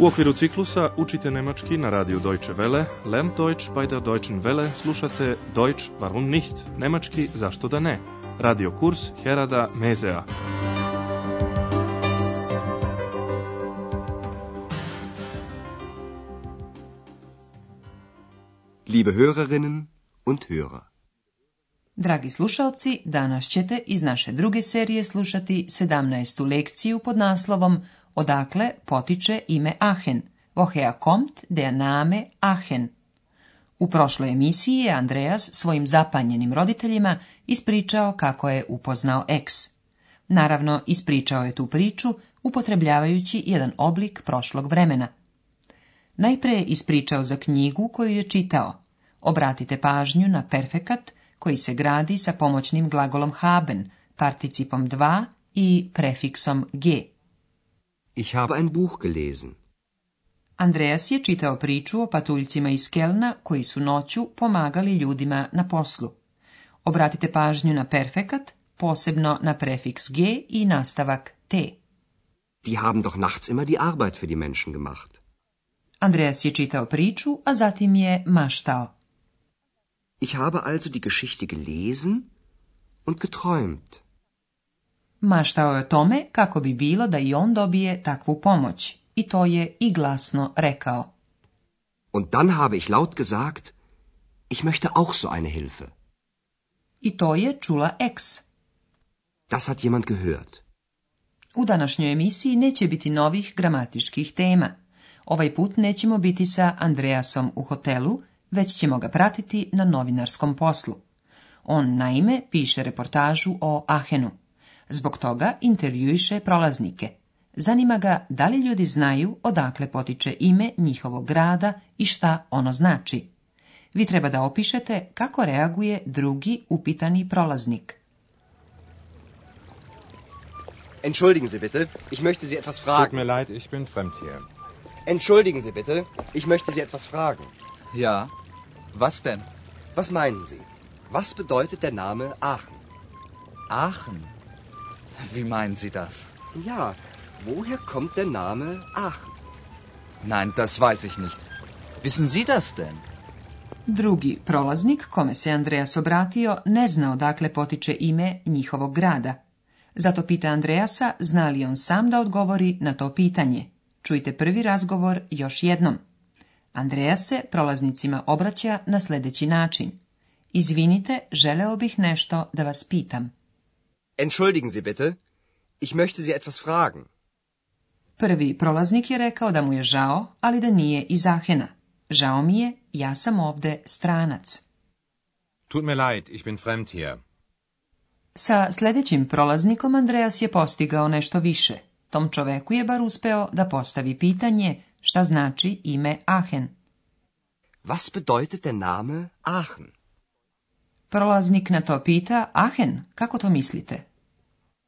U okviru ciklusa učite nemački na radiju Deutsche Welle, Lern Deutsch bei der Deutschen Welle, slušate Deutsch warum nicht, nemački zašto da ne, radio kurs Herada Mezea. Liebe Hörerinnen und Hörer. Dragi slušalci, danas ćete iz naše druge serije slušati 17. lekciju pod naslovom odakle potiče ime Ahen, woher komt de Name Ahen. U prošloj emisiji je Andreas svojim zapanjenim roditeljima ispričao kako je upoznao eks. Naravno, ispričao je tu priču upotrebljavajući jedan oblik prošlog vremena. Najpre je ispričao za knjigu koju je čitao. Obratite pažnju na perfekat koji se gradi sa pomoćnim glagolom haben, participom 2 i prefiksom g. Ich habe ein Buch gelesen. Andreas je čitao priču o patuljcima iz Kelna koji su noću pomagali ljudima na poslu. Obratite pažnju na perfekat, posebno na prefiks g i nastavak t. Die haben doch nachts immer die Arbeit für die Menschen gemacht. Andreas je čitao priču, a zatim je maštao. Ich habe also die Geschichte gelesen und geträumt. Maštao je o tome kako bi bilo da i on dobije takvu pomoć i to je i glasno rekao. Und dann habe ich laut gesagt, ich möchte auch so eine Hilfe. I to je čula eks. Das hat jemand gehört. U današnjoj emisiji neće biti novih gramatičkih tema. Ovaj put nećemo biti sa Andreasom u hotelu, već ćemo ga pratiti na novinarskom poslu. On naime piše reportažu o Ahenu. Zbog toga intervjuiše prolaznike. Zanima ga da li ljudi znaju odakle potiče ime njihovog grada i šta ono znači. Vi treba da opišete kako reaguje drugi upitani prolaznik. Entschuldigen Sie bitte, ich möchte Sie etwas fragen. Tut mir leid, ich bin fremd hier. Entschuldigen Sie bitte, ich möchte Sie etwas fragen. Ja, was denn? Was meinen Sie? Was bedeutet der Name Aachen? Aachen? Wie meinen Sie das? Ja, woher kommt der Name Aachen? Nein, das weiß ich nicht. Wissen Sie das denn? Drugi prolaznik kome se Andreas obratio ne zna odakle potiče ime njihovog grada. Zato pita Andreasa zna li on sam da odgovori na to pitanje. Čujte prvi razgovor još jednom. Andreas se prolaznicima obraća na sljedeći način. Izvinite, želeo bih nešto da vas pitam. Entschuldigen Sie bitte, ich möchte Sie etwas fragen. Prvi prolaznik je rekao da mu je žao, ali da nije iz Ahena. Žao mi je, ja sam ovde stranac. Tut mir leid, ich bin fremd hier. Sa sljedećim prolaznikom Andreas je postigao nešto više. Tom čoveku je bar uspeo da postavi pitanje šta znači ime Ahen. Was bedeutet der Name Aachen? Prolaznik na to pita, Aachen. kako to mislite?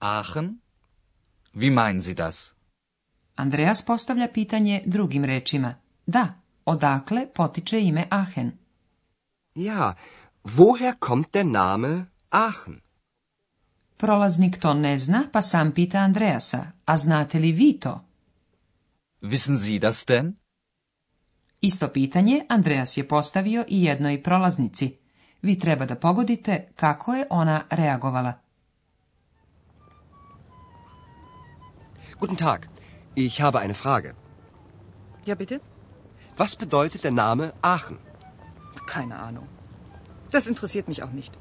Aachen? Wie meinen Sie das? Andreas postavlja pitanje drugim rečima. Da, odakle potiče ime Aachen? Ja, woher kommt der Name Aachen? Prolaznik to ne zna, pa sam pita Andreasa. A znate li vi to? Wissen Sie das denn? Isto pitanje Andreas je postavio i jednoj prolaznici. Vi treba da pogodite kako je ona reagovala. Guten Tag. Ich habe eine Frage. Ja, bitte? Was bedeutet der Name Aachen? Keine Ahnung. Das interessiert mich auch nicht.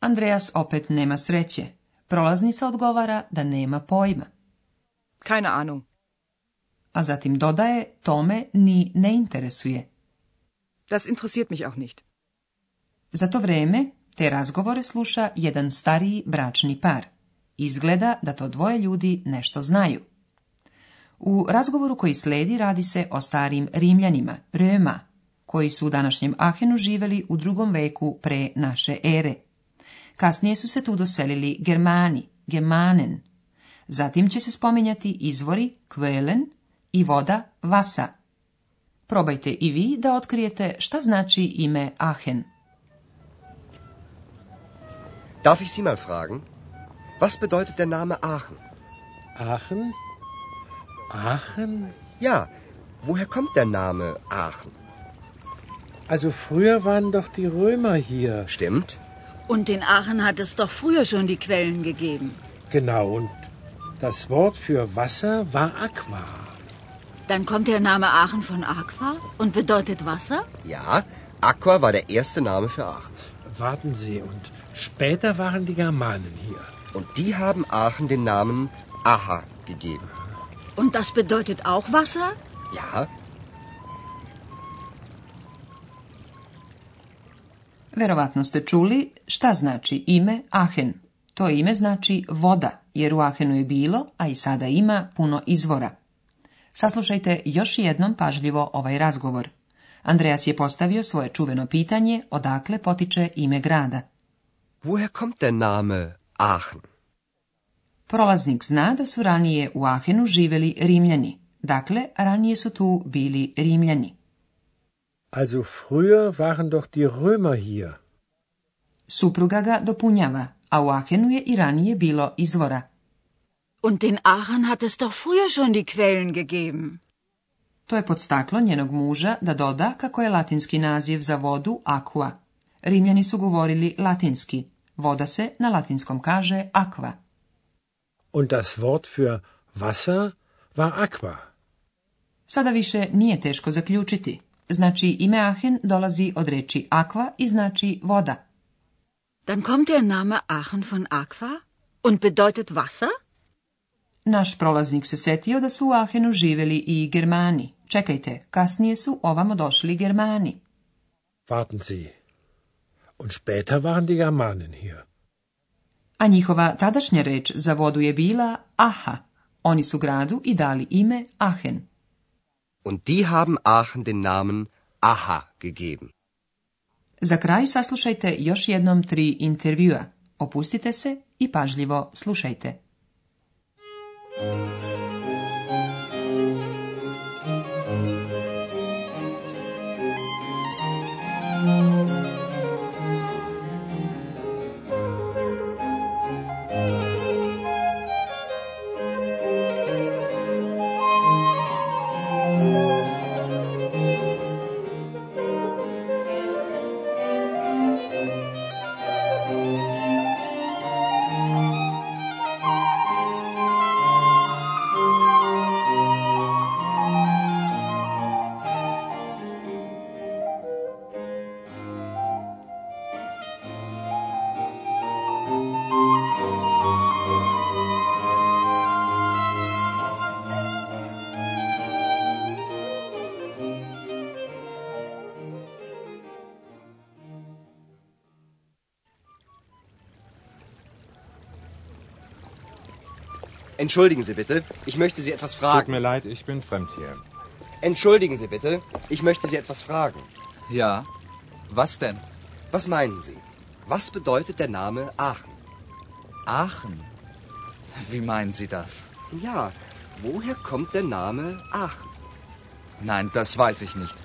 Andreas opet nema sreće. Prolaznica odgovara da nema pojma. Keine Ahnung a zatim dodaje tome ni ne interesuje. Das interessiert mich auch nicht. Za to vrijeme te razgovore sluša jedan stariji bračni par. Izgleda da to dvoje ljudi nešto znaju. U razgovoru koji sledi radi se o starim Rimljanima, Röma, koji su u današnjem Ahenu živeli u drugom veku pre naše ere. Kasnije su se tu doselili Germani, Germanen. Zatim će se spominjati izvori Kvelen i voda vasa. Probajte i vi da otkrijete šta znači ime Aachen. Darf ich Sie mal fragen, was bedeutet der Name Aachen? Aachen? Aachen? Ja, woher kommt der Name Aachen? Also früher waren doch die Römer hier. Stimmt. Und in Aachen hat es doch früher schon die Quellen gegeben. Genau, und das Wort für Wasser war Aqua. Dann kommt der Name Aachen von Aqua und bedeutet Wasser? Ja, Aqua war der erste Name für Aachen. Warten Sie, und später waren die Germanen hier. Und die haben Aachen den Namen Aha gegeben. Und das bedeutet auch Wasser? Ja. Verovatno ste čuli šta znači ime Ahen. To ime znači voda, jer u Ahenu je bilo, a i sada ima puno izvora. Saslušajte još jednom pažljivo ovaj razgovor. Andreas je postavio svoje čuveno pitanje odakle potiče ime grada. Woher kommt der Name Aachen? Prolaznik zna da su ranije u Ahenu živeli Rimljani. Dakle, ranije su tu bili Rimljani. Also früher waren doch die Römer hier. Supruga ga dopunjava, a u Ahenu je i ranije bilo izvora. Und den Aachen hat es doch früher schon die Quellen gegeben. To je podstaklo njenog muža da doda kako je latinski naziv za vodu aqua. Rimljani su govorili latinski. Voda se na latinskom kaže aqua. Und das Wort für Wasser war aqua. Sada više nije teško zaključiti. Znači ime Aachen dolazi od reči aqua i znači voda. Dann kommt der Name Aachen von aqua und bedeutet Wasser? Naš prolaznik se setio da su u Ahenu živeli i Germani. Čekajte, kasnije su ovamo došli Germani. Warten Sie. Und später waren die Germanen hier. A njihova tadašnja reč za vodu je bila Aha. Oni su gradu i dali ime Ahen. Und die haben Aachen den Namen Aha gegeben. Za kraj saslušajte još jednom tri intervjua. Opustite se i pažljivo slušajte. oh. Entschuldigen Sie bitte, ich möchte Sie etwas fragen. Tut mir leid, ich bin fremd hier. Entschuldigen Sie bitte, ich möchte Sie etwas fragen. Ja, was denn? Was meinen Sie? Was bedeutet der Name Aachen? Aachen? Wie meinen Sie das? Ja, woher kommt der Name Aachen? Nein, das weiß ich nicht.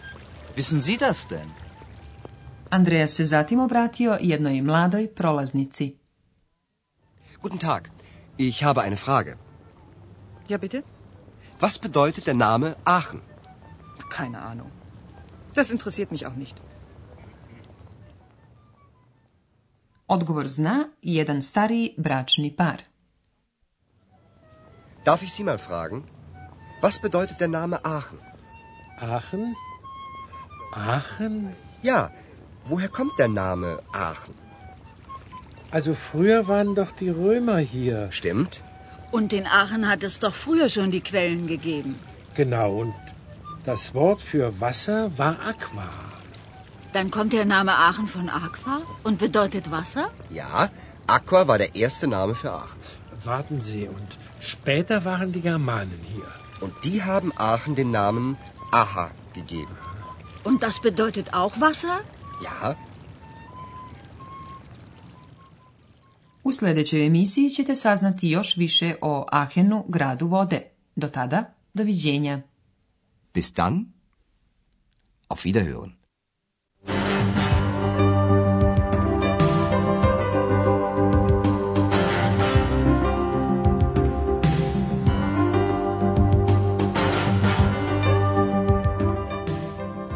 Wissen Sie das denn? Andreas se zatim obratio jednoj mladoj prolaznici. Guten Tag. Ich habe eine Frage. Ja, bitte? Was bedeutet der Name Aachen? Keine Ahnung. Das interessiert mich auch nicht. Odgovor zna jedan stariji bračni par. Darf ich Sie mal fragen, was bedeutet der Name Aachen? Aachen? Aachen? Ja, woher kommt der Name Aachen? Also früher waren doch die Römer hier. Stimmt. Und in Aachen hat es doch früher schon die Quellen gegeben. Genau, und das Wort für Wasser war Aqua. Dann kommt der Name Aachen von Aqua und bedeutet Wasser? Ja, Aqua war der erste Name für Aachen. Warten Sie, und später waren die Germanen hier. Und die haben Aachen den Namen Aha gegeben. Und das bedeutet auch Wasser? Ja, U sljedećoj emisiji ćete saznati još više o Ahenu, gradu vode. Do tada, doviđenja. Bis dann, auf Wiederhören.